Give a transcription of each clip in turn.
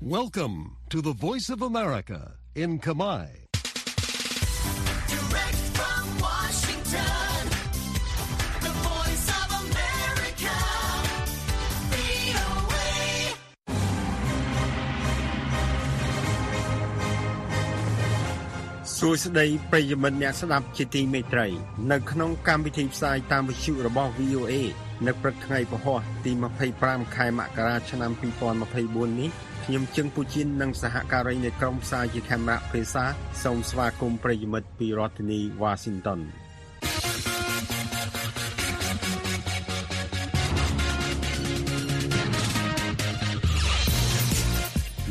Welcome to the Voice of America in Kamai. Direct from Washington, the voice of America, VOA. សួស្តីប្រិយមិត្តអ្នកស្ដាប់ជាទីមេត្រី នៅក្នុងកម្មវិធីផ្សាយតាមវិទ្យុរបស់ VOA នៅព្រឹកថ្ងៃពហុទី25ខែមករាឆ្នាំ2024នេះ ខ្ញុំជឹងពូជីននិងសហការីនៃក្រុមផ្សាយជាខេមរៈភាសាសូមស្វាគមន៍ប្រិយមិត្តពីរដ្ឋធានី Washington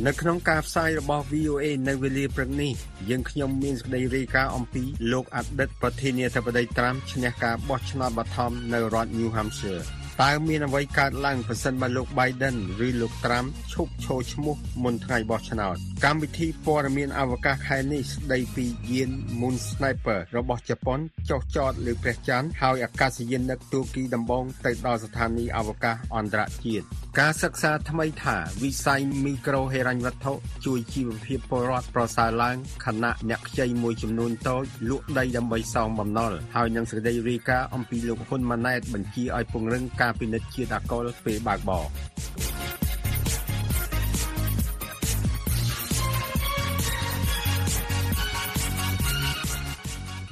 នៅក្នុងការផ្សាយរបស់ VOA នៅវេលាព្រឹកនេះយើងខ្ញុំមានសេចក្តីរាយការណ៍អំពីលោកអតីតប្រធានាធិបតីត្រាំឈ្នះការបោះឆ្នោតបឋមនៅរដ្ឋ New Hampshire តើមានអ្វីកើតឡើងប្រសិនបើលោក Biden ឬលោក Trump ឈប់ឈរឈ្មោះមុនថ្ងៃបោះឆ្នោតកម្មវិធីព័ត៌មានអវកាសខែនេះស្ដីពីយាន Moon Sniper របស់ជប៉ុនចុះចតលើព្រះច័ន្ទហើយអាកាសយាននឹកទូគីដំបងទៅដល់ស្ថានីយ៍អវកាសអន្តរជាតិការសិក្សាថ្មីថាវិស័យមីក្រូហិរញ្ញវត្ថុជួយជីវភាពពលរដ្ឋប្រសើរឡើងខណៈអ្នកខ្ចីមួយចំនួនតូចលក់ដីដើម្បីសងបំណុលហើយនឹងសេចក្តីរាយការណ៍អំពីលោកហ៊ុនម៉ាណែតបញ្ជាឲ្យពង្រឹងការពិនិត្យជាតិអាល់កុលពេលបើកបរ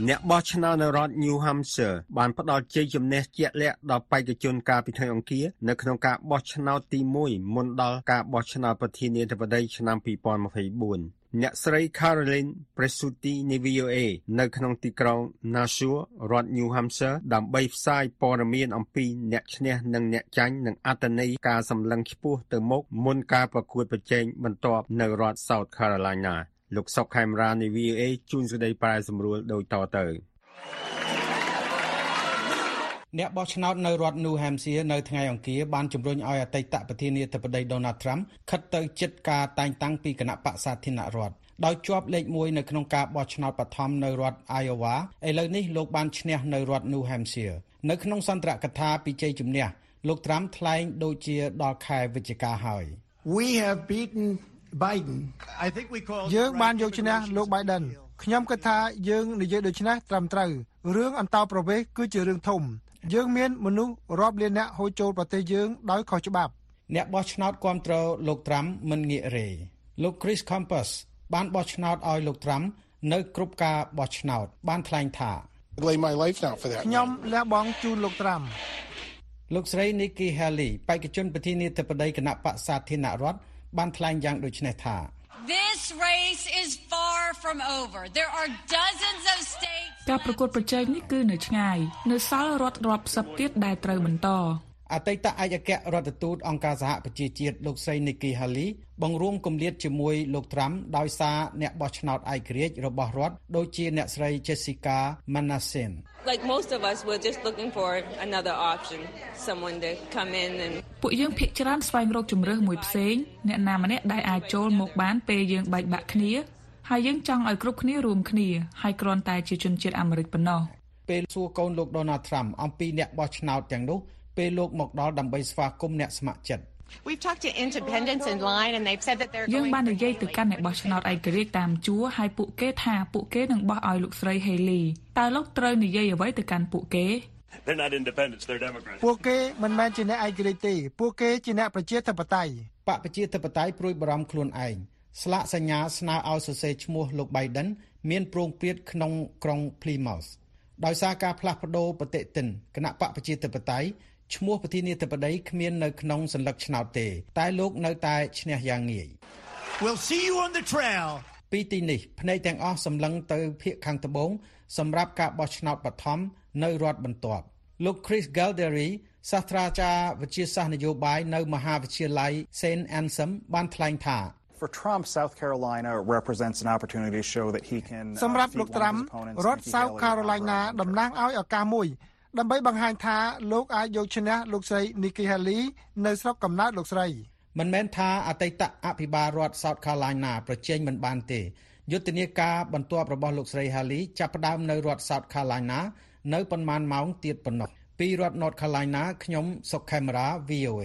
អ្នកបោះឆ្នោតនៅរដ្ឋ New Hampshire បានផ្ដល់ជ័យជំនះជាក់លាក់ដល់បេក្ខជនកាលពីថ្ងៃអង្គារនៅក្នុងការបោះឆ្នោតទី1មុនដល់ការបោះឆ្នោតប្រធានាធិបតីឆ្នាំ2024អ្នកស្រី Caroline Presutti នៃ VOA នៅក្នុងទីក្រុង Nashua រដ្ឋ New Hampshire ដើម្បីផ្សាយព័ត៌មានអំពីអ្នកឈ្នះនិងអ្នកចាញ់និងអត្តន័យការសម្លឹងខ្ពស់ទៅមុខមុនការប្រកួតប្រជែងបន្ទាប់នៅរដ្ឋ South Carolina លោកសុកខេមរានៃ VOA ជួនសេចក្តីប្រែសម្រួលដូចតទៅអ្នកបោះឆ្នោតនៅរដ្ឋ New Hampshire នៅថ្ងៃអង្គារបានជំរុញឲ្យអតីតប្រធានាធិបតី Donald Trump ខិតទៅជិតការតែងតាំងពីគណៈបក្សសាធារណរដ្ឋដោយជាប់លេខ1នៅក្នុងការបោះឆ្នោតបឋមនៅរដ្ឋ Iowa ឥឡូវនេះលោកបានឈ្នះនៅរដ្ឋ New Hampshire នៅក្នុងសន្ទរកថាពីជ័យជំនះលោក Trump ថ្លែងដូចជាដល់ខែវិច្ឆិកាហើយ We have beaten Biden. I think we call យើងបានយកឈ្នះលោក Biden ខ្ញុំគិតថាយើងនិយាយដូច្នេះត្រឹមត្រូវរឿងអន្តោប្រវេសន៍គឺជារឿងធំ យើងមានមនុស្សរាប់លានអ្នកហូរចូលប្រទេសយើងដោយខុសច្បាប់ អ្នកបោះឆ្នោតគាំទ្រលោក Trump មិនងាករេលោក Chris Campus បានបោះឆ្នោតឲ្យលោក Trump នៅគ្រប់ការបោះឆ្នោត បានថ្លែងថា lay my life down for that. ខ្ញុំលះបង់ជូនលោកត្រាំលោកស្រី Nikki Haley បេក្ខជនប្រធានាធិបតីគណៈបក្សសាធារណរដ្ឋ បានថ្លែងយ៉ាងដូចនេះថា This race is far from over. There are dozens of states ការប្រកួតប្រជែងនេះគឺនៅឆ្ងាយ នៅសល់រដ្ឋរាប់សិបទៀតដែលត្រូវបន្ត អតីតឯកអគ្គរដ្ឋទូតអង្គការសហប្រជាជាតិលោកស្រី Nikki Haley បង្រួមគម្លាតជាមួយលោក Trump ដោយសារអ្នកបោះឆ្នោតឯករាជ្យរបស់រដ្ឋដូចជាអ្នកស្រី Jessica Manasseh like most of us we're just looking for another option someone to come in and ពួកយើងភាកច្រើនស្វែងរកជំរើសមួយផ្សេងអ្នកណាម្នាក់ដែលអាចចូលមកបានពេលយើងបែកបាក់គ្នាហើយយើងចង់ឲ្យគ្រប់គ្នារួមគ្នាហើយគ្រាន់តែជាជនជាតិអាមេរិកប៉ុណ្ណោះពេលសួរកូនលោក Donald Trump អំពីអ្នកបោះឆ្នោតទាំងនោះ ពេលលោកមកដល់ដើម្បីស្វាគមន៍អ្នកស្ម័គ្រចិត្ត we've talked to independents in line and they've said that they're យើង going បាននិយាយទៅកាន់អ្នកបោះឆ្នោតឯករាជ្យតាមជួរហើយពួកគេថាពួកគេនឹងបោះឲ្យលោកស្រី Haley តើលោកត្រូវនិយាយអ្វីទៅកាន់ពួកគេ They're not independents, they're Democrats. ពួកគេមិនមែនជាអ្នកឯករាជ្យទេ ពួកគេជាអ្នកប្រជាធិបតេយ្យបកប្រជាធិបតេយ្យព្រួយបារម្ភខ្លួនឯងស្លាកសញ្ញាស្នើឲ្យសរសេរឈ្មោះលោក Biden មានប្រងព្រាតក្នុងក្រុង Plymouth ដោយសារការផ្លាស់ប្ដូរប្រតិទិនគណៈបកប្រជាធិបតេយ្យ ឈ្មោះប្រធានាធិបតីគ្មាននៅក្នុងសัญลักษณ์ឆ្នោតទេ តែលោកនៅតែឈ្នះយ៉ាងងាយ We'll see you on the trail. ពីទីនេះភ្នែកទាំងអស់សម្លឹងទៅភាគខាងត្បូងសម្រាប់ការបោះឆ្នោតបឋមនៅរដ្ឋបន្ទាប់លោក Chris Galdery សាស្ត្រាចារ្យវិទ្យាសាស្ត្រនយោបាយនៅមហាវិទ្យាល័យ Saint Anselm បានថ្លែងថា For Trump, South Carolina represents an opportunity to show that he can uh, សម្រាប់ defeat លោក one ត្រាំ of his opponents រដ្ឋ Nikki South Haley, Carolina however, តំណាងឲ្យឱកាសមួយ ដើម្បីបង្ហាញថាលោកអាចយកឈ្នះលោកស្រី Nikki Haley នៅស្រុកកំណើតលោកស្រីមិនមែនថាអតីតអភិបាលរដ្ឋ South Carolina ប្រជែងមិនបានទេយុទ្ធនាការបន្ទាប់របស់លោកស្រី Haley ចាប់ផ្ដើមនៅរដ្ឋ South Carolina នៅប៉ុន្មានម៉ោងទៀតប៉ុណ្ណោះពីរដ្ឋ North Carolina ខ្ញុំសុកខេមរា VOA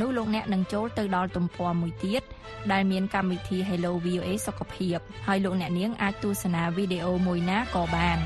នោះលោកអ្នកនឹងចូលទៅដល់ទំព័រមួយទៀតដែលមានកម្មវិធី Hello VOA សុខភាពហើយលោកអ្នកនាងអាចទស្សនាវីដេអូមួយណាក៏បាន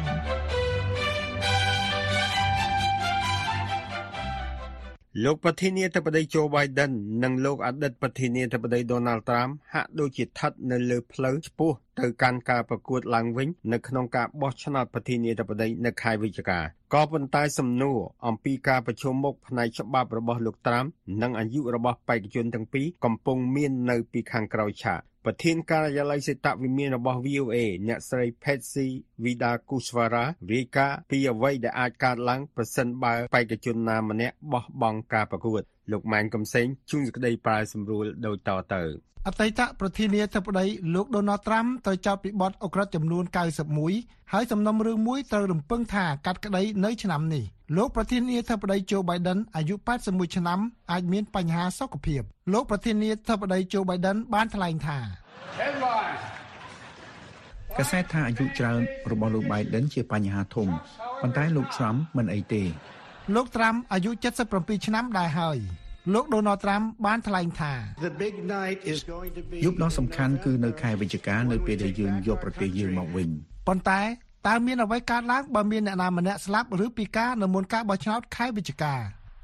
លោកប្រធានាធិបតី Joe Biden និងលោកអតីតប្រធានាធិបតី Donald Trump ហាក់ដូចជាស្ថិតនៅលើផ្លូវឆ្ពោះទៅកាន់ការប្រកួតឡើងវិញនៅក្នុងការបោះឆ្នោតប្រធានាធិបតីនៅខែវិច្ឆិកាក៏ប៉ុន្តែសំណួរអំពីការប្រជុំមុខផ្នែកច្បាប់របស់លោកត្រាំនិងអាយុរបស់បេក្ខជនទាំងពីរកំពុងមាននៅពីខាងក្រោយឆាក ប្រធានការិយាល័យសេតវិមានរបស់ VOA អ្នកស្រី Patsy Widakuswara រាយការណ៍ពីអ្វីដែលអាចកើតឡើងប្រសិនបើបេក្ខជនណាម្នាក់បោះបង់ការប្រកួត លោកម៉ែនកំសែងជួញសេចក្តីប្រាយសម្រួលដូចតទៅអតីតប្រធានាធិបតីលោកដូណាល់ត្រាំត្រូវចោទពីបទអុក្រិតចំនួន91ហើយសំណុំរឿងមួយត្រូវរំពឹងថាកាត់ក្តីនៅឆ្នាំនេះលោកប្រធានាធិបតីជូបៃដិនអាយុ81ឆ្នាំអាចមានបញ្ហាសុខភាពលោកប្រធានាធិបតីជូបៃដិនបានថ្លែងថាកសែតថាអាយុច្រើនរបស់លោកបៃដិនជាបញ្ហាធំប៉ុន្តែលោកត្រាំមិនអីទេ លោកត្រាំអាយុ77ឆ្នាំដែរហើយលោកដូណាល់ត្រាំបានថ្លែងថាយប់ដ៏សំខាន់គឺនៅខែវិច្ឆិកានៅពេលដែលយើងយកប្រទេសយើងមកវិញប៉ុន្តែតើមានអ្វីកើតឡើងបើមានអ្នកណាម្នាក់ស្លាប់ឬពិការនៅមុនការបោះឆ្នោតខែវិច្ឆិកា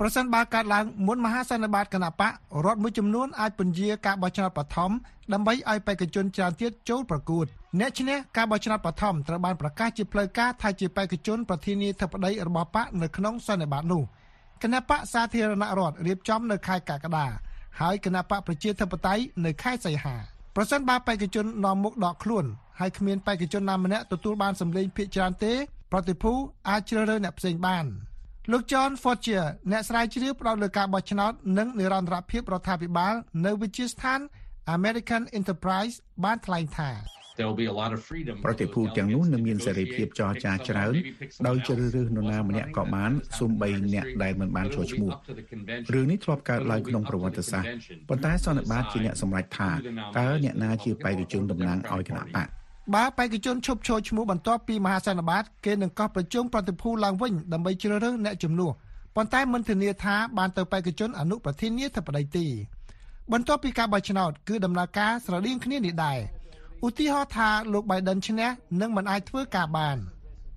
ប្រសិនបើកើតឡើងមុនមហាសន្និបាតគណៈបករដ្ឋមួយចំនួនអាចពន្យាការបោះឆ្នោតបឋមដើម្បីឲ្យបេក្ខជនច្រើនទៀតចូលប្រកួត អ្នកឈ្នះការបោះឆ្នោតបឋមត្រូវបានប្រកាសជាផ្លូវការថាជាបេក្ខជនប្រធានាធិបតីរបស់បកនៅក្នុងសន្និបាតនោះគណៈបកសាធារណរដ្ឋរៀបចំនៅខែកក្កដាហើយគណៈបកប្រជាធិបតេយ្យនៅខែសីហាប្រសិនបើបេក្ខជននាំមុខដកខ្លួនហើយគ្មានបេក្ខជនណាម្នាក់ទទួលបានសម្លេងភាគច្រើនទេ ប្រតិភូអាចជ្រើសរើសអ្នកផ្សេងបានលោក John Fortier អ្នកស្រាវជ្រាវផ្ដោតលើការបោះឆ្នោតនិងនិរន្តរភាពរដ្ឋាភិបាល នៅវិទ្យាស្ថាន American Enterprise បានថ្លែងថា ប្រតិភូទាំងនោះនឹងមានសេរីភាពចរចាច្រើន ដោយជ្រើសរើសនរណាម្នាក់ក៏បានសូម្បីអ្នកដែលមិនបានចូលឈ្មោះរឿងនេះធ្លាប់កើតឡើងក្នុងប្រវត្តិសាស្ត្រប៉ុន្តែសន្និបាតជាអ្នកសម្រេចថាតើអ្នកណាជាបេក្ខជនតំណាងឲ្យគណៈបកបើបេក្ខជនឈប់ឈរឈ្មោះបន្ទាប់ពីមហាសន្និបាតគេនឹងកោះប្រជុំប្រតិភូឡើងវិញដើម្បីជ្រើសរើសអ្នកជំនួសប៉ុន្តែមិនធានាថាបានទៅបេក្ខជនអនុប្រធានាធិបតីទេបន្ទាប់ពីការបោះឆ្នោតគឺដំណើរការស្រដៀងគ្នានេះដែរ ឧទាហរណ៍ថាលោក Biden ឈ្នះនឹងមិនអាចធ្វើការបាន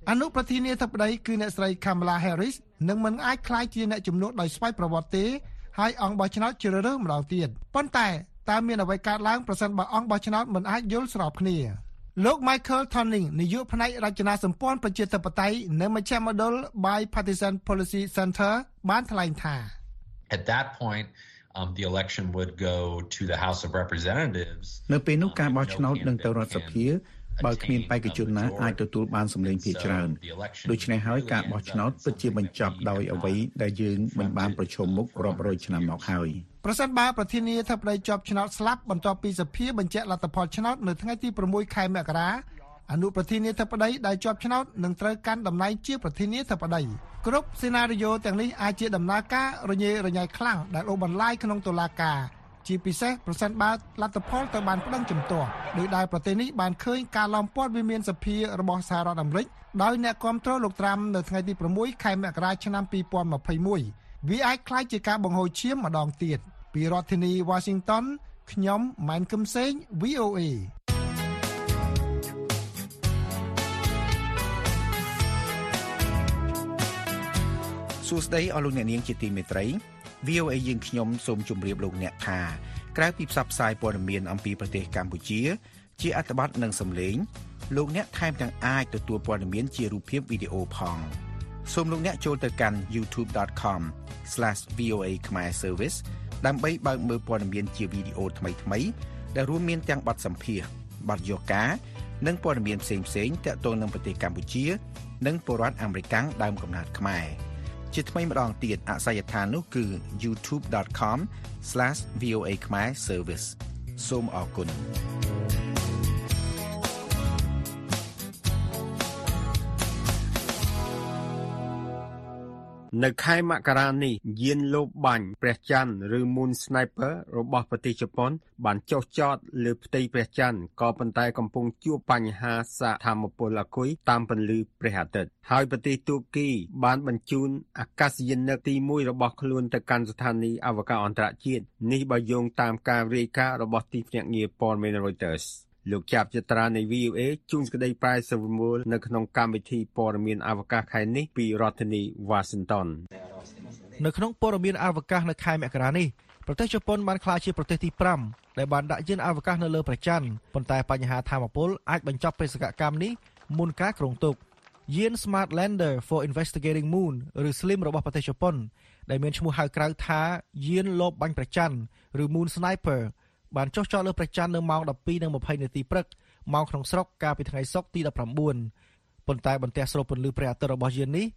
អនុប្រធានាធិបតីគឺអ្នកស្រី Kamala Harris នឹងមិនអាចក្លាយជាអ្នកជំនួសដោយស្វ័យប្រវត្តិទេហើយអង្គបោះឆ្នោតជ្រើសរើសម្ដងទៀតប៉ុន្តែតើមានអ្វីកើតឡើងប្រសិនបើអង្គបោះឆ្នោតមិនអាចយល់ស្របគ្នាលោក Michael Tonning នាយកផ្នែករចនាសម្ព័ន្ធប្រជាធិបតេយ្យនៅមជ្ឈមណ្ឌល Bipartisan Policy Center បានថ្លែងថា At that point um the election would go to the House of Representatives នៅពេលនោះការបោះឆ្នោតនឹងទៅរដ្ឋសភាបើគ្មានបេក្ខជនណាអាចទទួលបានសម្លេងភាគច្រើនដូច្នេះហើយការបោះឆ្នោតពិតជាបញ្ចប់ដោយអ្វីដែលយើងមិនបានប្រឈមមុខរាប់រយឆ្នាំមកហើយប្រសិនបើប្រធានាធិបតីជាប់ឆ្នោតស្លាប់បន្ទាប់ពីសភាបញ្ជាក់លទ្ធផលឆ្នោតនៅថ្ងៃទី6ខែមករាអនុប្រធានាធិបតីដែលជាប់ឆ្នោតនឹងត្រូវកាន់តំណែងជាប្រធានាធិបតី គ្រប់សេណារីយ៉ូទាំងនេះអាចជាដំណើរការរញ៉េរញ៉ៃខ្លាំងដែលអូសបន្លាយក្នុងតុលាការជាពិសេសប្រសិនបើលទ្ធផលទៅបានប្តឹងជំទាស់ដោយដែលប្រទេសនេះបានឃើញការឡោមព័ទ្ធវិមានសភារបស់សហរដ្ឋអាមេរិកដោយអ្នកគាំទ្រលោកត្រាំនៅថ្ងៃទី6ខែមករាឆ្នាំ2021វាអាចក្លាយជាការបង្ហូរឈាមម្ដងទៀតពីរដ្ឋធានី Washington ខ្ញុំម៉ែនកឹមសេង VOA សួស្តីអស់លោកអ្នកនាងជាទីមេត្រី VOA យើងខ្ញុំសូមជម្រាបលោកអ្នកថាក្រៅពីផ្សព្វផ្សាយព័ត៌មានអំពីប្រទេសកម្ពុជា ជាអត្ថបទនិងសំឡេងលោកអ្នកថែមទាំងអាចទទួលព័ត៌មានជារូបភាពវីដេអូផងសូមលោកអ្នកចូលទៅកាន់ youtube.com/voa khmer service ដើម្បីបើកមើលព័ត៌មានជាវីដេអូថ្មីៗដែលរួមមានទាំងបទសម្ភាសន៍បទយោការនិងព័ត៌មានផ្សេងៗទាក់ទងនឹងប្រទេសកម្ពុជា និងពលរដ្ឋអាមេរិកដើមកំណើតខ្មែរ ជាថ្មីម្ដងទៀតអាស័យដ្ឋាននោះគឺ youtube.com/voa khmer service សូមអរគុណ នៅខែមករានេះយានលបបាញ់ព្រះច័ន្ទឬ Moon Sniper របស់ប្រទេសជប៉ុន បានចុះចតលើផ្ទៃព្រះច័ន្ទក៏ប៉ុន្តែកំពុងជួបបញ្ហាសាកធម្មពលអគុយតាមពន្លឺព្រះអាទិត្យហើយប្រទេសទូគី បានបញ្ជូនអាកាសយានិកទី1របស់ខ្លួនទៅកាន់ស្ថានីយ៍អវកាសអន្តរជាតិនេះបើយោងតាមការរាយការណ៍របស់ទីភ្នាក់ងារព័ត៌មាន Reuters លោកចាប់ចត្រានៃ VOA ជួនក្តីប្រែសវមូលនៅក្នុងកម្មវិធីព័ត៌មានអវកាសខែនេះពីរដ្ឋធានី Washington នៅក្នុងព័ត៌មានអវកាសនៅខែមករានេះប្រទេសជប៉ុនបានក្លាយជាប្រទេសទី5ដែលបានដាក់យានអវកាសនៅលើព្រះច័ន្ទប៉ុន្តែបញ្ហាធម្មពលអាចបញ្ចប់បេសកកម្មនេះមុនការគ្រោងទុកយាន Smart Lander for Investigating Moon ឬ SLIM របស់ប្រទេសជប៉ុនដែលមានឈ្មោះហៅក្រៅថាយានលបបាញ់ព្រះច័ន្ទឬ Moon Sniper បានចុះចតលើព្រះច័ន្ទនៅម៉ោង12:20នាទីព្រឹកម៉ោងក្នុងស្រុកកាលពីថ្ងៃសុក្រទី19ប៉ុន្តែបន្ទះស្រូបពន្លឺព្រះអាទិត្យរបស់យាននេះ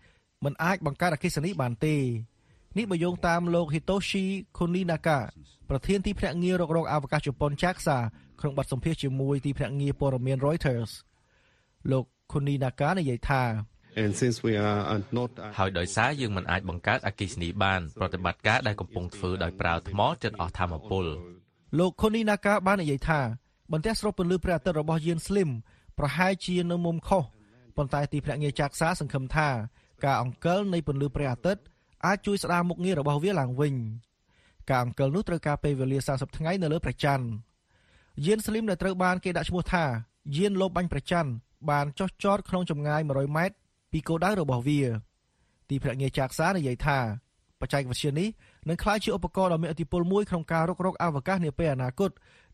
មិនអាចបង្កើតអគ្គិសនីបានទេនេះបើយោងតាមលោក Hitoshi Koninaka ប្រធានទីភ្នាក់ងាររករកអវកាសជប៉ុន JAXA ក្នុងបទសម្ភាសន៍ជាមួយទីភ្នាក់ងារព័ត៌មាន Reuters លោក Koninaka និយាយថា And since we are not ហើយដោយសារយើងមិនអាចបង្កើតអគ្គិសនីបានប្រតិបត្តិការដែលកំពុងធ្វើដោយប្រើថ្មចិត្តអស់ធម្មពល លោក Koninaka បាននិយាយថាបន្ទះស្រូបពន្លឺព្រះអាទិត្យរបស់យាន Slim ប្រហែលជានៅមុំខុសប៉ុន្តែទីភ្នាក់ងារចាក់សាសង្ឃឹមថាការអង្កលនៃពន្លឺព្រះអាទិត្យអាចជួយស្ដារមុខងាររបស់វាឡើងវិញការអង្កលនោះត្រូវការពេលវេលា30ថ្ងៃនៅលើព្រះច័ន្ទយាន Slim ដែលត្រូវបានគេដាក់ឈ្មោះថាយានលបបាញ់ព្រះច័ន្ទបានចុះចតក្នុងចម្ងាយ100ម៉ែត្រពីគោលដៅរបស់វា ទីភ្នាក់ងារចាក់សានិយាយថាបច្ចេកវិទ្យានេះ នឹងក្លាយជាឧបករណ៍ដ៏មានឥទ្ធិពលមួយក្នុងការរុករកអវកាសនាពេលអនាគត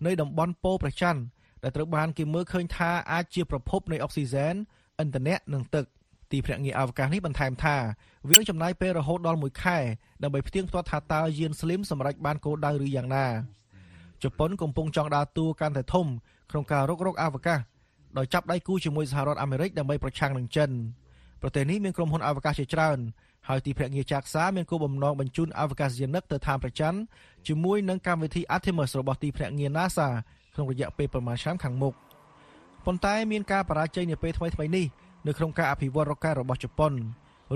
នៃតំបន់ពោព្រះច័ន្ទដែលត្រូវបានគេមើលឃើញថាអាចជាប្រភពនៃអុកស៊ីហ្សែនឥន្ធនៈនិងទឹកទីភ្នាក់ងារអវកាសនេះបន្ថែមថាវានឹងចំណាយពេលរហូតដល់1ខែដើម្បីផ្ទៀងផ្ទាត់ថាតើយាន Slim សម្រេចបានគោលដៅឬយ៉ាងណាជប៉ុនកំពុងចង់ដើរតួកាន់តែធំក្នុងការរុករកអវកាសដោយចាប់ដៃគូជាមួយសហរដ្ឋអាមេរិកដើម្បីប្រឆាំងនឹងចិនប្រទេសនេះមានក្រុមហ៊ុនអវកាសជាច្រើន ហើយទីភ្នាក់ងារចាក់សាមានគោលបំណងបញ្ជូនអវកាសយានិកទៅឋានព្រះច័ន្ទជាមួយនឹងកម្មវិធី Artemis របស់ទីភ្នាក់ងារ NASA ក្នុងរយៈពេលប្រមាណឆ្នាំខាងមុខប៉ុន្តែមានការបរាជ័យនាពេលថ្មីៗនេះនៅក្នុងការអភិវឌ្ឍរ៉ុកែតរបស់ជប៉ុន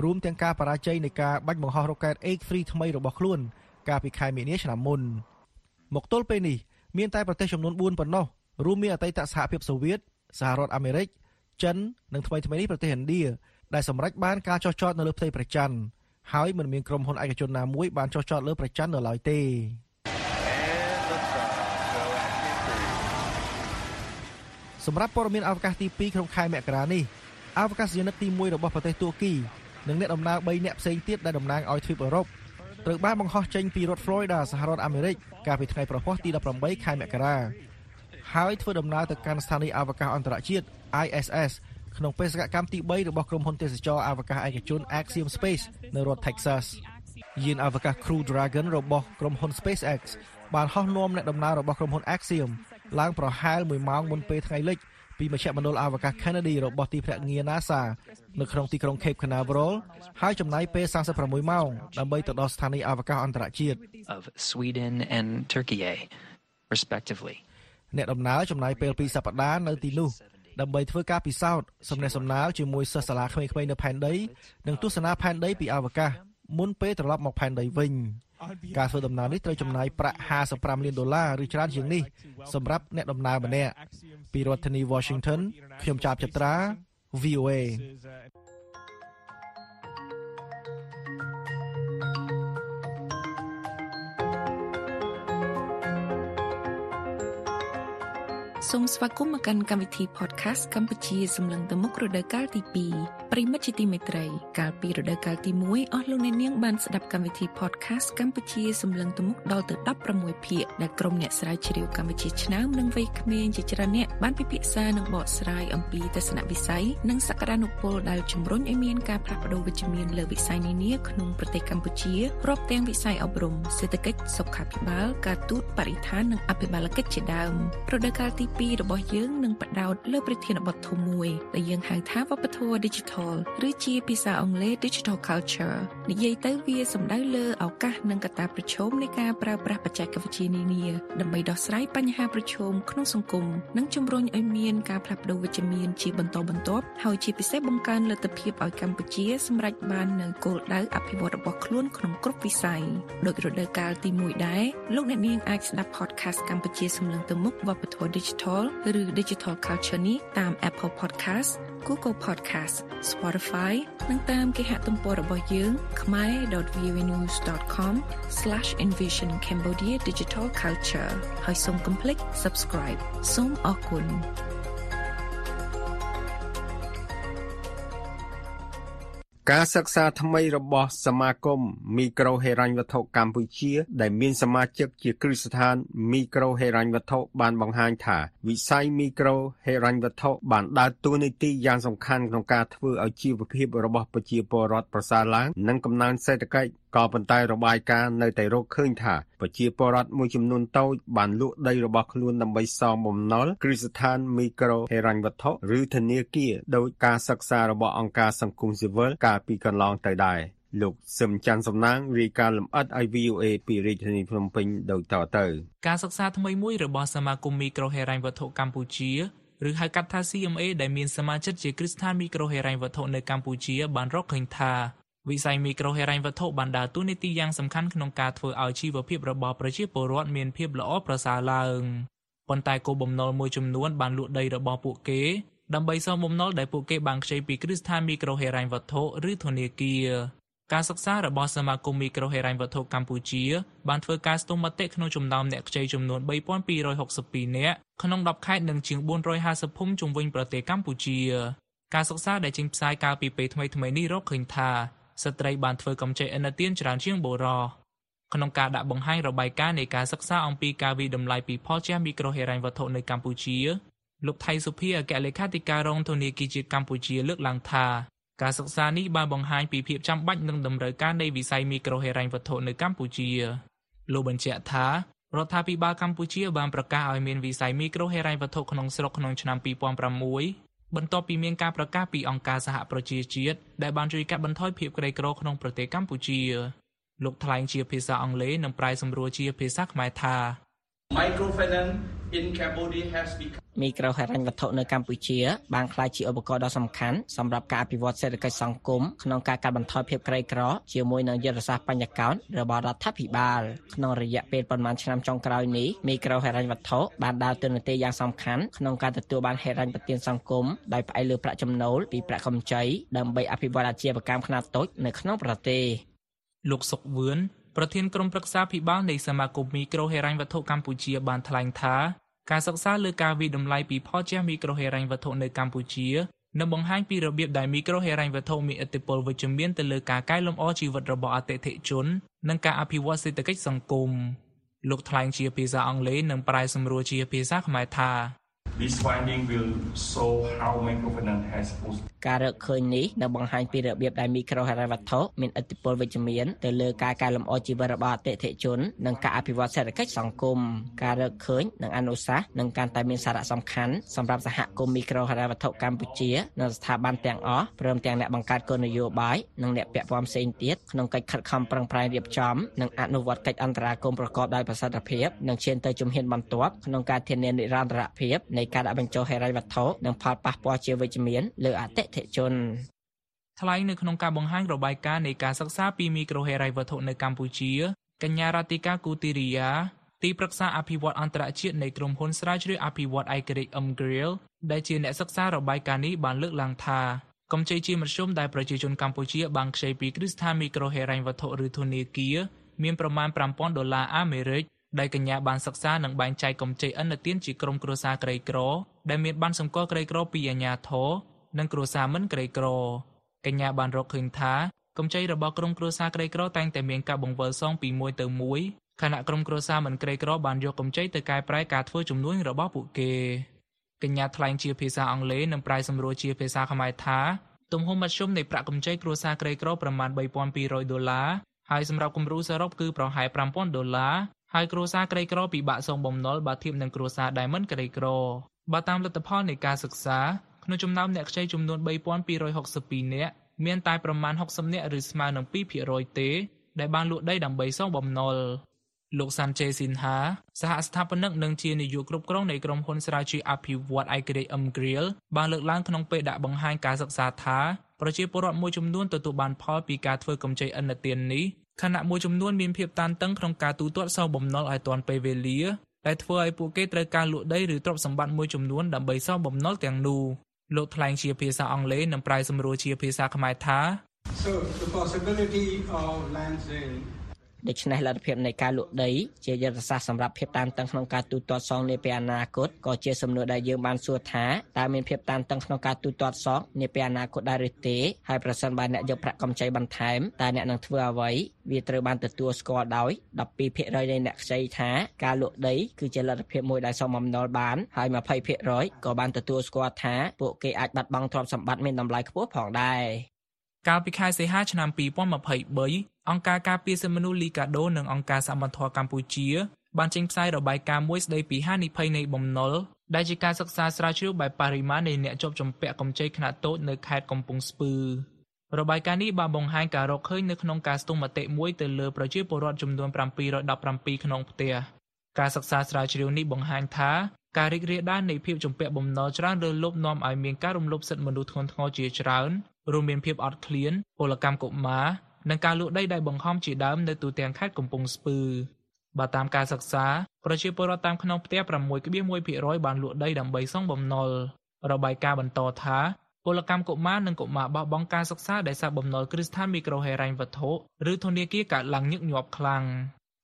រួមទាំងការបរាជ័យនៃការបាញ់បង្ហោះរ៉ុកែត H3 ថ្មីរបស់ខ្លួន កាលពីខែមីនាឆ្នាំមុនមកទល់ពេលនេះមានតែប្រទេសចំនួន4ប៉ុណ្ណោះរួមមានអតីតសហភាពសូវៀតសហរដ្ឋអាមេរិកចិននិងថ្មីថ្មីនេះប្រទេសឥណ្ឌា ដែលសម្រេចបានការចោះចតនៅលើផ្ទៃព្រះច័ន្ទហើយមិនមានក្រុមហ៊ុនឯកជនណាមួយបានចោះចតលើព្រះច័ន្ទនៅឡើយទេសម្រាប់ព័ត៌មានអវកាសទី2ក្នុងខែមករានេះអវកាសយានិកទី1របស់ប្រទេសទួរគីនិងអ្នកដំណើរ3នាក់ផ្សេងទៀតដែលតំណាងឲ្យទ្វីបអឺរ៉ុបត្រូវបានបង្ហោះចេញពីរដ្ឋ Florida សហរដ្ឋអាមេរិកកាលពីថ្ងៃប្រហ័សទី18ខែមករាហើយធ្វើដំណើរទៅកាន់ស្ថានីយ៍អវកាសអន្តរជាតិ ISS ក្នុងបេសកកម្មទី3របស់ក្រុមហ៊ុនទេសចរអវកាសឯកជន Axiom Space នៅរដ្ឋ Texas យានអវកាស Crew Dragon របស់ក្រុមហ៊ុន SpaceX បានហោះនាំអ្នកដំណើររបស់ក្រុមហ៊ុន Axiom ឡើងប្រហែល1ម៉ោងមុនពេលថ្ងៃលិចពីមជ្ឈមណ្ឌលអវកាស Kennedy របស់ទីភ្នាក់ងារ NASA នៅក្នុងទីក្រុង Cape Canaveral ហើយចំណាយពេល46ម៉ោងដើម្បីទៅដល់ស្ថានីយ៍អវកាសអន្តរជាតិ of Sweden and Turkey respectively អ្នកដំណើរចំណាយពេល2សប្តាហ៍នៅទីនោះ ដើម្បីធ្វើការពិសោធន៍សំណេះសំណាលជាមួយសិស្សសាលាក្មេងៗនៅផែនដីនិងទស្សនាផែនដីពីអវកាសមុនពេលត្រឡប់មកផែនដីវិញការធ្វើដំណើរនេះត្រូវចំណាយប្រាក់55លានដុល្លារឬច្រើនជាងនេះសម្រាប់អ្នកដំណើរម្នាក់ពីរដ្ឋធានី Washington ខ្ញុំចាប់ចត្រា VOA សូមស្វាគមន៍មកកាន់កម្មវិធី podcast កម្ពុជាសម្លឹងទៅមុខរដូវកាលទី2ប្រិមិត្តជាទីមេត្រី កាលពីរដូវកាលទី1អស់លោកអ្នកនាងបានស្ដាប់កម្មវិធី podcast កម្ពុជាសម្លឹងទៅមុខដល់ទៅ16ភាគដែលក្រុមអ្នកស្រាវជ្រាវកម្ពុជាឆ្នើមនិងវ័យក្មេងជាច្រើនអ្នកបានពិភាក្សានិងបកស្រាយអំពីទស្សនវិស័យនិងសក្តានុពលដែលជំរុញឲ្យមានការផ្លាស់ប្តូរវិជ្ជមានលើវិស័យនានាក្នុងប្រទេសកម្ពុជារាប់ទាំងវិស័យអប់រំសេដ្ឋកិច្ចសុខាភិបាលការទូតបរិស្ថាននិងអភិបាលកិច្ចជាដើមរដូវកាលទីពីររបស់យើងនឹងបដោតលើប្រធានបទធំមួយដែលយើងហៅថាវប្បធម៌ Digital ឬជាភាសាអង់គ្លេស Digital Culture និយាយទៅវាសំដៅលើឱកាសនិងកត្តាប្រឈមនៃការប្រើប្រាស់បច្ចេកវិទ្យានានាដើម្បីដោះស្រាយបញ្ហាប្រឈមក្នុងសង្គមនិងជំរុញឲ្យមានការផ្លាស់ប្តូរវិជ្ជមានជាបន្តបន្ទាប់ហើយជាពិសេសបង្កើនលទ្ធភាពឲ្យកម្ពុជាសម្រេចបាននូវគោលដៅអភិវឌ្ឍរបស់ខ្លួនក្នុងគ្រប់វិស័យដោយរដូវកាលទី1ដែរលោកអ្នកនាងអាចស្ដាប់ podcast កម្ពុជាសំឡេងទៅមុខវប្បធម៌ Digital ឬ Digital Culture នេះតាម Apple Podcast Google Podcast Spotify និងតាមគេហទំព័ររបស់យើង khmer.vnews.com/envision Cambodia Digital Culture ហើយសូមកុំភ្លេច subscribe សូមអរគុណ ការសិក្សាថ្មីរបស់សមាគមមីក្រូហិរញ្ញវត្ថុកម្ពុជា ដែលមានសមាជិកជាគ្រឹះស្ថានមីក្រូហិរញ្ញវត្ថុបានបង្ហាញថាវិស័យមីក្រូហិរញ្ញវត្ថុបានដើរតួនាទីយ៉ាងសំខាន់ក្នុងការធ្វើឲ្យជីវភាពរបស់ប្រជាពលរដ្ឋប្រសើរឡើងនិងកំណើនសេដ្ឋកិច្ច ក៏ប៉ុន្តែរបាយការណ៍នៅតែរកឃើញថាប្រជាពលរដ្ឋមួយចំនួនតូចបានលក់ដីរបស់ខ្លួនដើម្បីសងបំណុលគ្រឹះស្ថានមីក្រូហិរញ្ញវត្ថុឬធនាគារដោយការសិក្សារបស់អង្គការសង្គមស៊ីវិលកាលពីកន្លងទៅដែរលោកសឹមច័ន្ទសំណាងរាយការណ៍លម្អិតឲ្យ VOA ពីរាជធានីភ្នំពេញដូចតទៅ ការសិក្សាថ្មីមួយរបស់សមាគមមីក្រូហិរញ្ញវត្ថុកម្ពុជាឬហៅកាត់ថា CMA ដែលមានសមាជិកជាគ្រឹះស្ថានមីក្រូហិរញ្ញវត្ថុនៅកម្ពុជាបានរកឃើញថា វិស័យមីក្រូហិរញ្ញវត្ថុបានដើរតួនាទីយ៉ាងសំខាន់ក្នុងការធ្វើឲ្យជីវភាពរបស់ប្រជាពលរដ្ឋមានភាពល្អប្រសើរឡើងប៉ុន្តែគោលបំណុលមួយចំនួនបានលក់ដីរបស់ពួកគេដើម្បីសងបំណុលដែលពួកគេបានខ្ចីពីគ្រឹះស្ថានមីក្រូហិរញ្ញវត្ថុឬធនាគារការសិក្សារបស់សមាគមមីក្រូហិរញ្ញវត្ថុកម្ពុជាបានធ្វើការស្ទង់មតិក្នុងចំណោមអ្នកខ្ចីចំនួន3262នាក់ក្នុង10ខេត្តនិងជាង450ភូមិជុំវិញប្រទេសកម្ពុជាការសិក្សាដែលចេញផ្សាយកាលពីពេលថ្មីៗនេះរកឃើញថា ស្ត្រីបានធ្វើកម្ចីឥណទានច្រើនជាងបុរសក្នុងការដាក់បង្ហាញរបាយការណ៍នៃការសិក្សាអំពីការវិតម្លៃពីផលជះមីក្រូហិរញ្ញវត្ថុនៅកម្ពុជាលោកថៃសុភាអគ្គលេខាធិការរងធនាគារជាតិកម្ពុជាលើកឡើងថាការសិក្សានេះបានបង្ហាញពីភាពចាំបាច់និងតម្រូវការនៃវិស័យមីក្រូហិរញ្ញវត្ថុនៅកម្ពុជាលោកបញ្ជាក់ថារដ្ឋាភិបាលកម្ពុជាបានប្រកាសឲ្យមានវិស័យមីក្រូហិរញ្ញវត្ថុក្នុងស្រុកក្នុងឆ្នាំ2006 បន្ទាប់ពីមានការប្រកាសពីអង្គការសហប្រជាជាតិដែលបានជួយកាត់បន្ថយភាពក្រីក្រក្នុងប្រទេសកម្ពុជាលោកថ្លែងជាភាសាអង់គ្លេសនិងប្រែសម្រួលជាភាសាខ្មែរថា Microfinance in Cambodia has become មីក្រូហិរញ្ញវត្ថុនៅកម្ពុជាបានក្លាយជាឧបករណ៍ដ៏សំខាន់សម្រាប់ការអភិវឌ្ឍសេដ្ឋកិច្ចសង្គមក្នុងការកាត់បន្ថយភាពក្រីក្រជាមួយនឹងយុទ្ធសាស្ត្របញ្ញកោណរបស់រដ្ឋាភិបាលក្នុងរយៈពេលប៉ុន្មានឆ្នាំចុងក្រោយនេះមីក្រូហិរញ្ញវត្ថុបានដើរតួនាទីយ៉ាងសំខាន់ក្នុងការទទួលបានហិរញ្ញប្បទានសង្គមដោយផ្អែកលើប្រាក់ចំណូលពីប្រាក់កម្ចីដើម្បីអភិវឌ្ឍអាជីវកម្មខ្នាតតូចនៅក្នុងប្រទេសលោកសុកវឿន ប្រធានក្រុមប្រឹក្សាភិបាលនៃសមាគមមីក្រូហិរញ្ញវត្ថុកម្ពុជាបានថ្លែងថាការសិក្សាលើការវិតម្លៃពីផលជះមីក្រូហិរញ្ញវត្ថុនៅកម្ពុជានឹងបង្ហាញពីរបៀបដែលមីក្រូហិរញ្ញវត្ថុមានឥទ្ធិពលវិជ្ជមានទៅលើការកែលម្អជីវិតរបស់អតិថិជននិងការអភិវឌ្ឍសេដ្ឋកិច្ចសង្គមលោកថ្លែងជាភាសាអង់គ្លេសនិងប្រែសម្រួលជាភាសាខ្មែរថា This finding will show how microfinance has boosted ការរកឃើញនេះនឹងបង្ហាញពីរបៀបដែលមីក្រូហិរញ្ញវត្ថុមានឥទ្ធិពលវិជ្ជមានទៅលើការកែលម្អជីវិតរបស់អតិថិជននិងការអភិវឌ្ឍសេដ្ឋកិច្ចសង្គមការរកឃើញនិងអនុសាសន៍នឹងកាន់តែមានសារៈសំខាន់សម្រាប់សហគមន៍មីក្រូហិរញ្ញវត្ថុកម្ពុជានិងស្ថាប័នទាំងអស់ព្រមទាំងអ្នកបង្កើតគោលនយោបាយនិងអ្នកពាក់ព័ន្ធផ្សេងទៀតក្នុងកិច្ចខិតខំប្រឹងប្រែងរៀបចំនិងអនុវត្តកិច្ចអន្តរាគមន៍ប្រកបដោយប្រសិទ្ធភាពនិងឈានទៅជំហានបន្ទាប់ក្នុងការធានានិរន្តរភាពនៃការដាក់បញ្ចូលហិរញ្ញវត្ថុនិងផលប៉ះពាល់ជាវិជ្ជមានលើអតិថិជនថ្លែងនៅក្នុងការបង្ហាញរបាយការណ៍នៃការសិក្សាពីមីក្រូហិរញ្ញវត្ថុនៅកម្ពុជាកញ្ញារ៉ាទីកាគូទីរីយ៉ាទីប្រឹក្សាអភិវឌ្ឍអន្តរជាតិនៃក្រុមហ៊ុនស្រាវជ្រាវអភិវឌ្ឍឯករាជ្យ Umgrill ដែលជាអ្នកសិក្សារបាយការណ៍នេះបានលើកឡើងថាកម្ចីជាមធ្យមដែលប្រជាជនកម្ពុជាបានខ្ចីពីគ្រឹះស្ថានមីក្រូហិរញ្ញវត្ថុឬធនាគារមានប្រមាណ5000ដុល្លារអាមេរិក ដែលកញ្ញាបានសិក្សានិងបែងចែកកម្ចីឥណទានជាក្រុមគ្រួសារក្រីក្រដែលមានបានសម្គាល់ក្រីក្រពីអាជ្ញាធរនិងគ្រួសារមិនក្រីក្រកញ្ញាបានរកឃើញថាកម្ចីរបស់ក្រុមគ្រួសារក្រីក្រតែងតែមានការបង្វិលសងពីមួយទៅមួយខណៈក្រុមគ្រួសារមិនក្រីក្របានយកកម្ចីទៅកែប្រែការធ្វើជំនួញរបស់ពួកគេកញ្ញាថ្លែងជាភាសាអង់គ្លេសនិងប្រែសម្រួលជាភាសាខ្មែរថាទំហំមធ្យមនៃប្រាក់កម្ចីគ្រួសារក្រីក្រប្រមាណ3200ដុល្លារហើយសម្រាប់គំរូសរុបគឺប្រហែល5000ដុល្លារ ហើយគ្រួសារក្រីក្រពិបាកសងបំណុលបើធៀបនឹងគ្រួសារដែលមិនក្រីក្របើតាមលទ្ធផលនៃការសិក្សាក្នុងចំណោមអ្នកខ្ចីចំនួន3262នាក់មានតែប្រមាណ60នាក់ឬស្មើនឹង2%ទេដែលបានលក់ដីដើម្បីសងបំណុលលោកសាន់ជេស៊ីនហាសហស្ថាបនិកនិងជានាយកគ្រប់គ្រងនៃក្រុមហ៊ុនស្រាវជ្រាវអភិវឌ្ឍឯករាជ្យ Umgriel បានលើកឡើងក្នុងពេលដាក់បង្ហាញការសិក្សាថាប្រជាពលរដ្ឋមួយចំនួនទទួលបានផលពីការធ្វើកម្ចីឥណទាននេះ ខណៈមួយចំនួនមានភាពតានតឹងក្នុងការទូទាត់សងបំណុលឲ្យទាន់ពេលវេលាដែលធ្វើឲ្យពួកគេត្រូវការលក់ដីឬទ្រព្យសម្បត្តិមួយចំនួនដើម្បីសងបំណុលទាំងនោះលោកថ្លែងជាភាសាអង់គ្លេសនិងប្រែសម្រួលជាភាសាខ្មែរថា So the possibility of land sale ដូច្នេះលទ្ធភាពនៃការលក់ដីជាយុទ្ធសាស្ត្រសម្រាប់ភាពតានតឹងក្នុងការទូទាត់សងនាពេលអនាគតក៏ជាសំណួរដែលយើងបានសួរថាតើមានភាពតានតឹងក្នុងការទូទាត់សងនាពេលអនាគតដែរឬទេហើយប្រសិនបើអ្នកយកប្រាក់កម្ចីបន្ថែមតើអ្នកនឹងធ្វើអ្វីវាត្រូវបានទទួលស្គាល់ដោយ12%នៃអ្នកខ្ចីថាការលក់ដីគឺជាលទ្ធភាពមួយដែលសមបំណុលបានហើយ20%ក៏បានទទួលស្គាល់ថាពួកគេអាចបាត់បង់ទ្រព្យសម្បត្តិមានតម្លៃខ្ពស់ផងដែរកាលពីខែសីហាឆ្នាំ2023 អង្គការការពារសិទ្ធិមនុស្សលីកាដូនិងអង្គការសហរដ្ឋកម្ពុជាបានចេញផ្សាយរបាយការណ៍មួយស្ដីពីហានិភ័យនៃបំណុលដែលជាការសិក្សាស្រាវជ្រាវបែបបរិមាណនៃអ្នកជាប់ជំពាក់កម្ចីខ្នាតតូចនៅខេត្តកំពង់ស្ពឺរបាយការណ៍នេះបានបង្ហាញការរកឃើញនៅក្នុងការស្ទង់មតិមួយទៅលើប្រជាពលរដ្ឋចំនួន717ក្នុងផ្ទះការសិក្សាស្រាវជ្រាវនេះបង្ហាញថាការរីករាលដាលនៃភាពជំពាក់បំណុលច្រើនលើលប់នាំឲ្យមានការរំលោភសិទ្ធិមនុស្សធ្ងន់ធ្ងរជាច្រើនរួមមានភាពអត់ឃ្លានពលកម្មកុមារ និងការលក់ដីដែលបង្ខំជាដើមនៅទូទាំងខេត្តកំពង់ស្ពឺបើតាមការសិក្សាប្រជាពលរដ្ឋតាមក្នុងផ្ទះ6.1%បានលក់ដីដើម្បីសងបំណុលរបាយការណ៍បន្តថាពលកម្មកុមារនិងកុមារបោះបង់ការសិក្សាដែលសារបំណុលគ្រឹះស្ថានមីក្រូហិរញ្ញវត្ថុឬធនាគារកើតឡើងញឹកញាប់ខ្លាំង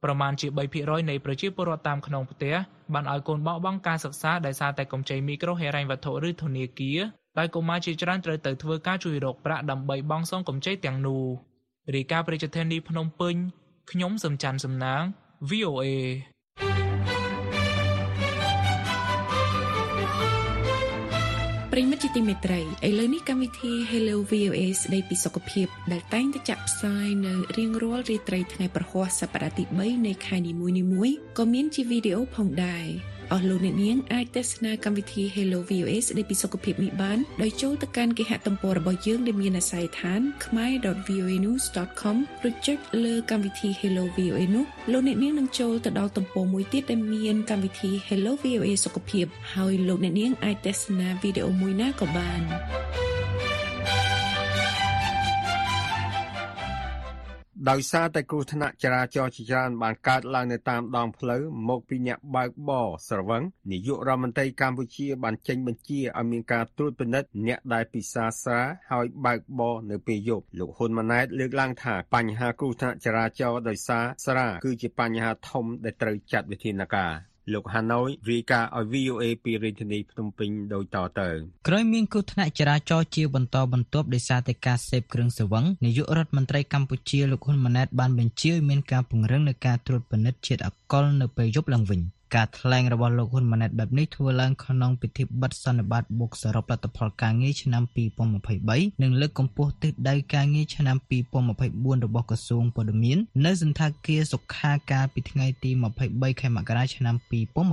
ប្រមាណជា3%នៃប្រជាពលរដ្ឋតាមក្នុងផ្ទះបានឲ្យកូនបោះបង់ការសិក្សាដោយសារតែកម្ចីមីក្រូហិរញ្ញវត្ថុឬធនាគារដោយកុមារជាច្រើនត្រូវទៅធ្វើការជួយរកប្រាក់ដើម្បីបង់សងកម្ចីទាំងនោះ រាយការណ៍ប្រជាធានីភ្នំពេញខ្ញុំសំច័ន្ទសំណាង VOA ប្រិមិត្តជាទីមេត្រីឥឡូវនេះកម្មវិធី Hello VOA ស្ដីពីសុខភាព ដែលតែងតែចាក់ផ្សាយនៅរៀងរាល់រាត្រីថ្ងៃប្រហ័សសប្តាហ៍ទី3នៃខែនីមួយៗក៏មានជាវីដេអូផងដែរ អស់លោកអ្នកនាងអាចទស្សនាកម្មវិធី Hello VOA ស្ដីពីសុខភាពនេះបានដោយចូលទៅកាន់គេហទំព័ររបស់យើងដែលមានអាសយដ្ឋាន khmer.voanews.com ឬចុចលើកម្មវិធី Hello VOA នោះលោកអ្នកនាងនឹងចូលទៅដល់ទំព័រមួយទៀតដែលមានកម្មវិធី Hello VOA សុខភាពហើយលោកអ្នកនាងអាចទស្សនាវីដេអូមួយណាក៏បាន ដោយសារតែគ្រោះថ្នាក់ចរាចរណ៍ជាច្រើនបានកើតឡើងនៅតាមដងផ្លូវមកពីអ្នកបើកបរស្រវឹងនាយករដ្ឋមន្ត្រីកម្ពុជាបានចេញបញ្ជាឲ្យមានការត្រួតពិនិត្យអ្នកដែលពិសាស្រាហើយបើកបរនៅពេលយប់លោកហ៊ុនម៉ាណែតលើកឡើងថាបញ្ហាគ្រោះថ្នាក់ចរាចរណ៍ដោយសារស្រាគឺជាបញ្ហាធំដែលត្រូវចាត់វិធានការ លោកហាណូយរាយការណ៍ឲ្យ VOA ពីរាជធានីភ្នំពេញដូចតទៅក្រោយមានគ្រោះថ្នាក់ចរាចរណ៍ជាបន្តបន្ទាប់ដោយសារតែការសេពគ្រឿងស្រវឹងនាយករដ្ឋមន្ត្រីកម្ពុជាលោកហ៊ុនម៉ាណែតបានបញ្ជាឲ្យមានការពង្រឹងនៃការត្រួតពិនិត្យជាតិអាល់កុលនៅពេលយប់ឡើងវិញ។ ការថ្លែងរបស់លោកហ៊ុនម៉ាណែតបែបនេះធ្វើឡើងក្នុងពិធីបិទសន្និបាតបុកសរុបលទ្ធផលការងារឆ្នាំ2023និងលើកកម្ពស់ទិសដៅការងារឆ្នាំ2024របស់ក្រសួងព័ត៌មាននៅសន្តាគារសុខាកាលពីថ្ងៃទី23ខែមករាឆ្នាំ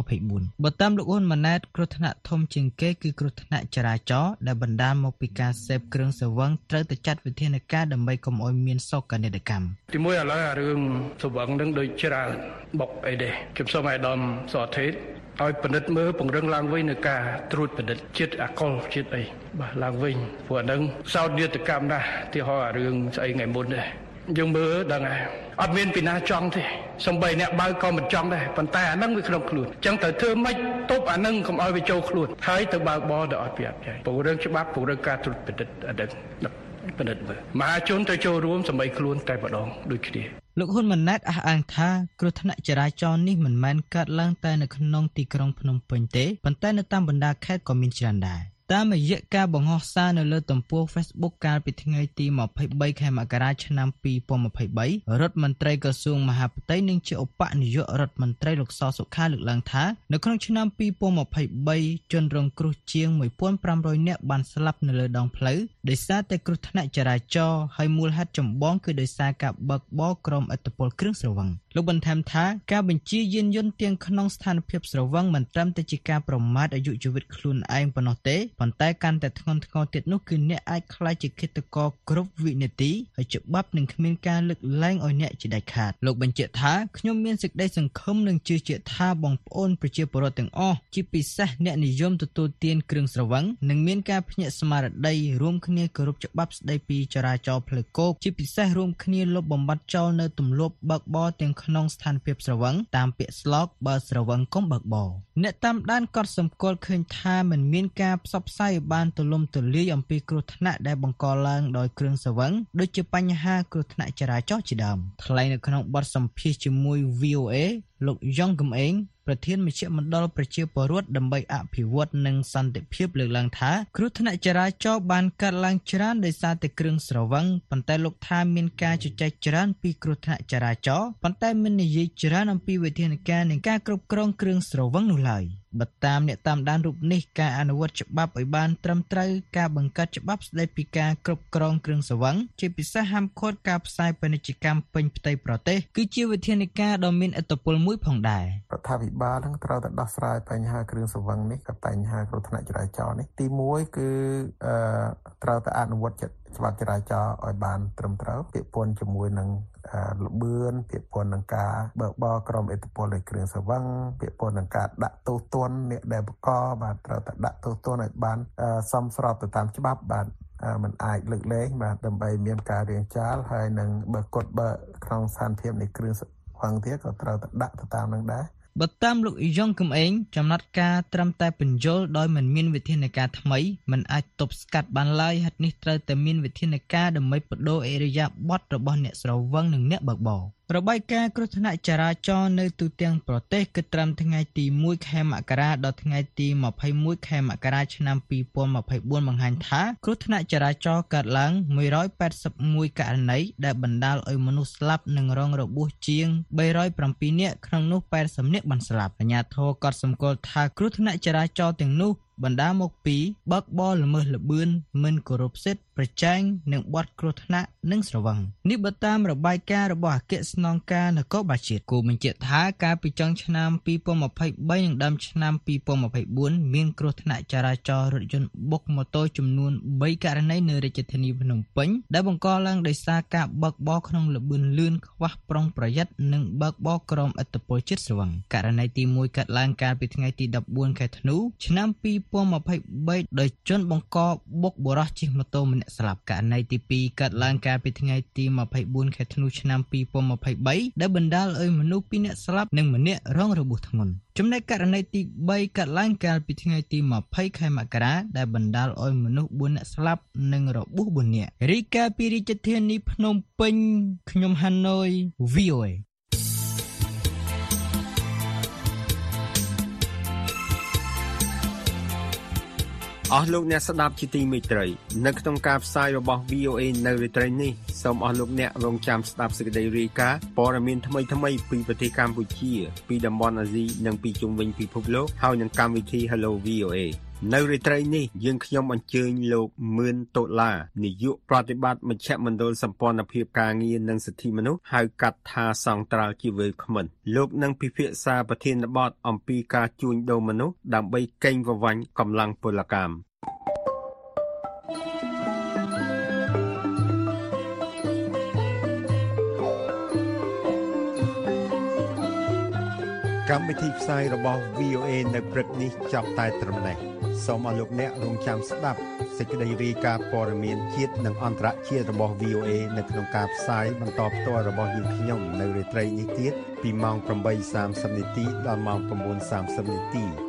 2024បើតាមលោកហ៊ុនម៉ាណែតគ្រោះថ្នាក់ធំជាងគេគឺគ្រោះថ្នាក់ចរាចរណ៍ដែលបណ្ដាលមកពីការសេពគ្រឿងស្រវឹងត្រូវតែចាត់វិធានការដើម្បីកុំឲ្យមានសោកនាដកម្មទីមួយឥឡូវអារឿងស្រវឹងនឹងដូចច្រើនបុកអីដែរខ្ញុំសូមឲ្យអាដាមសអធិតឲ្យពិនិត្យមើលពង្រឹងឡើងវិញនៅការត្រួតពិនិត្យជាតិអាកុលជាតិអីបាទឡើងវិញព្រោះអានឹងសោតយុទ្ធកម្មណាស់ទីហោអារឿងស្អីថ្ងៃមុននេះយើងមើលដឹងហើយអត់មានពីណាចង់ទេសំបីអ្នកបើក៏មិនចង់ដែរប៉ុន្តែអានឹងវាក្នុងខ្លួនអញ្ចឹងត្រូវធ្វើម៉េចទប់អានឹងកុំឲ្យវាចូលខ្លួនហើយទៅបើកបរដល់អត់ពីអត់ចាយពង្រឹងច្បាប់ពង្រឹងការត្រួតពិនិត្យអានឹងពិនិត្យមើលមហាជនត្រូវចូលរួមសម្បីខ្លួនតែម្ដងដូចគ្នា លោកហ៊ុនម៉ាណែតអះអាងថាគ្រោះថ្នាក់ចរាចរណ៍នេះមិនមែនកើតឡើងតែនៅក្នុងទីក្រុងភ្នំពេញទេប៉ុន្តែនៅតាមបណ្ដាខេត្តក៏មានច្រើនដែរ។ តាមរយៈការបង្ហោះសារនៅលើទំព័រ Facebook កាលពីថ្ងៃទី23ខែមករាឆ្នាំ2023រដ្ឋមន្ត្រីក្រសួងមហាផ្ទៃនិងជាឧបនាយករដ្ឋមន្ត្រីលោកសសុខាលើកឡើងថានៅក្នុងឆ្នាំ2023ជនរងគ្រោះជាង1500នាក់បានស្លាប់នៅលើដងផ្លូវដោយសារតែគ្រោះថ្នាក់ចរាចរណ៍ហើយមូលហេតុចម្បងគឺដោយសារការបើកបរក្រោមឥទ្ធិពលគ្រឿងស្រវឹង លលោកបន្ថែមថាការបញ្ជាយានយន្តទាំងក្នុងស្ថានភាពស្រវឹងមិនត្រឹមតែជាការប្រមាថអាយុជីវិតខ្លួនឯងប៉ុណ្ណោះទេប៉ុន្តែកាន់តែធ្ងន់ធ្ងរទៀតនោះគឺអ្នកអាចក្លាយជាឃាតករគ្រប់វិនាទីហើយច្បាប់នឹងគ្មានការលើកលែងឲ្យអ្នកជាដាច់ខាតលោកបញ្ជាក់ថាខ្ញុំមានសេចក្តីសង្ឃឹមនិងជឿជាក់ថាបងប្អូនប្រជាពលរដ្ឋទាំងអស់ជាពិសេសអ្នកនិយមទទួលទានគ្រឿងស្រវឹងនឹងមានការភ្ញាក់ស្មារតីរួមគ្នាគោរពច្បាប់ស្តីពីចរាចរណ៍ផ្លូវគោកជាពិសេសរួមគ្នាលុបបំបាត់ចោលនៅទម្លាប់បើកបរទាំងក្នុងស្ថានភាពស្រវឹងតាមពាក្យស្លោកបើស្រវឹងកុំបើកបរអ្នកតាមដានកត់សម្គាល់ឃើញថាมันមានការផ្សព្វផ្សាយឲ្យបានទូលំទូលាយអំពីគ្រោះថ្នាក់ដែលបង្កឡើងដោយគ្រឿងស្រវឹងដូចជាបញ្ហាគ្រោះថ្នាក់ចរាចរណ៍ជាដើមថ្លែងនៅក្នុងបទសម្ភាសន៍ជាមួយ VOA លោកយ៉ងកំឯង ប្រធានមជ្ឈមណ្ឌលប្រជាពលរដ្ឋដើម្បីអភិវឌ្ឍនិងសន្តិភាពលើកឡើងថាគ្រោះថ្នាក់ចរាចរណ៍បានកើតឡើងច្រើនដោយសារតែគ្រឿងស្រវឹងប៉ុន្តែលោកថាមានការជជែកច្រើនពីគ្រោះថ្នាក់ចរាចរណ៍ប៉ុន្តែមិននិយាយច្រើនអំពីវិធានការនៃការគ្រប់គ្រងគ្រឿងស្រវឹងនោះឡើយ។បើតាមអ្នកតាមដានរូបនេះការអនុវត្តច្បាប់ឲ្យបានត្រឹមត្រូវការបង្កើតច្បាប់ស្តីពីការគ្រប់គ្រងគ្រឿងសង្វឹងជាពិសេសហាមឃាត់ការផ្សាយពាណិជ្ជកម្មពេញផ្ទៃប្រទេសគឺជាវិធានការដ៏មានឥទ្ធិពលមួយផងដែររដ្ឋាភិបាលនឹងត្រូវតែដោះស្រាយបញ្ហាគ្រឿងសង្វឹងនេះกับបញ្ហាគ្រោះថ្នាក់ចរាចរណ៍នេះទី1គឺអឺត្រូវតែអនុវត្តច្បាប់ចរាចរណ៍ឲ្យបានត្រឹមត្រូវពាក់ព័ន្ធជាមួយនឹង លបឿនពាក់ព័ន្ធនឹងការបើកបរក្រុមអេតពលនៃគ្រឿងសង្វឹងពាក់ព័ន្ធនឹងការដាក់ទោសទណ្ឌអ្នកដែលបកបាទត្រូវតែដាក់ទោសទណ្ឌឲ្យបានសមស្របទៅតាមច្បាប់បាទมันអាចលើកលែងបាទដើម្បីមានការរៀងចាលហើយនឹងបើកត់បើក្នុងស្ថានភាពនៃគ្រឿងសង្វឹងទៀតក៏ត្រូវតែដាក់ទៅតាមនឹងដែរ បើតាមលោកយ៉ងកំឯងចំណាត់ការត្រឹមតែបញ្យលដោយមិនមានវិធានការថ្មីมันអាចទប់ស្កាត់បានឡើយហេតុនេះត្រូវតែមានវិធានការដើម្បីបដូរអេរយាប័តរបស់អ្នកស្រវឹងនិងអ្នកបើកបរ របាយការណ៍គ្រោះថ្នាក់ចរាចរណ៍នៅទូទាំងប្រទេស គិតត្រឹមថ្ងៃទី 1 ខែមករា ដល់ថ្ងៃទី 21 ខែមករា ឆ្នាំ2024 បង្ហាញថា គ្រោះថ្នាក់ចរាចរណ៍កើតឡើង181ករណី ដែលបណ្ដាលឲ្យមនុស្សស្លាប់ និងរងរបួសជាង307នាក់ ក្នុងនោះ80នាក់បានស្លាប់អាជ្ញាធរក៏សម្គាល់ថាគ្រោះថ្នាក់ចរាចរណ៍ទាំងនោះបណ្ដាលមកពីបើកបរល្មើសល្បឿនមិនគោរពសិទ្ធិ ប្រជែងនឹងបទគ្រោះថ្នាក់និងស្រវឹងនេះបើតាមរបាយការណ៍របស់អគ្គស្នងការនគរបាលជាតិគូបញ្ជាក់ថាកាលពីចុងឆ្នាំ2023និងដើមឆ្នាំ2024មានគ្រោះថ្នាក់ចរាចរណ៍រថយន្តបុកម៉ូតូចំនួន3ករណីនៅរាជធានីភ្នំពេញដែលបង្កឡើងដោយសារការបើកបរក្នុងល្បឿនលឿនខ្វះប្រុងប្រយ័ត្ននិងបើកបរក្រោមឥទ្ធិពលជាតិស្រវឹងករណីទី1កើតឡើងកាលពីថ្ងៃទី14ខែធ្នូឆ្នាំ2023 2023ដោយជនបង្កបុកបរោះជិះម៉ូតូម្នាក់ស្លាប់ករណីទី2កើតឡើងកាលពីថ្ងៃទី24ខែធ្នូឆ្នាំ2023ដែលបណ្ដាលឲ្យមនុស្ស2នាក់ស្លាប់និងម្នាក់រងរបួសធ្ងន់ចំណែកករណីទី3កើតឡើងកាលពីថ្ងៃទី20ខែមករាដែលបណ្ដាលឲ្យមនុស្ស4នាក់ស្លាប់និងរបួស4នាក់រីកាពីរាជធានីភ្នំពេញខ្ញុំហាណូយ VOA អស់លោកអ្នកស្ដាប់ជាទីមេត្រីនៅក្នុងការផ្សាយរបស់ VOA នៅរាត្រីនេះសូមអស់លោកអ្នករងចាំស្ដាប់សេចក្តីរាយការណ៍ព័ត៌មានថ្មីៗពីប្រទេសកម្ពុជា ពីតំបន់អាស៊ីនិងពីជុំវិញពិភពលោកហើយនឹងកម្មវិធី Hello VOA នៅរាត្រីនេះយើងខ្ញុំអញ្ជើញលោកមឿនតូឡានាយកប្រតិបត្តិមជ្ឈមណ្ឌលសម្ព័ន្ធភាពការងារនិងសិទ្ធិមនុស្សហៅកាត់ថាសង្ត្រាល់ជីវើខ្មិនលោកនឹងពិភាក្សាប្រធានបទអំពីការជួញដូរមនុស្សដើម្បីកេងប្រវ័ញ្ចកម្លាំងពលកម្មកម្មវិធីផ្សាយរបស់ VOA នៅព្រឹកនេះចាប់តែត្រឹមនេះ សូមអរលោកអ្នករងចាំស្ដាប់សេចក្តីរាយការណ៍ព័ត៌មានជាតិនិងអន្តរជាតិរបស់ VOA នៅក្នុងការផ្សាយបន្តផ្ទាល់របស់យើងខ្ញុំនៅរាត្រីនេះទៀតពីម៉ោង8:30នាទីដល់ម៉ោង9:30នាទី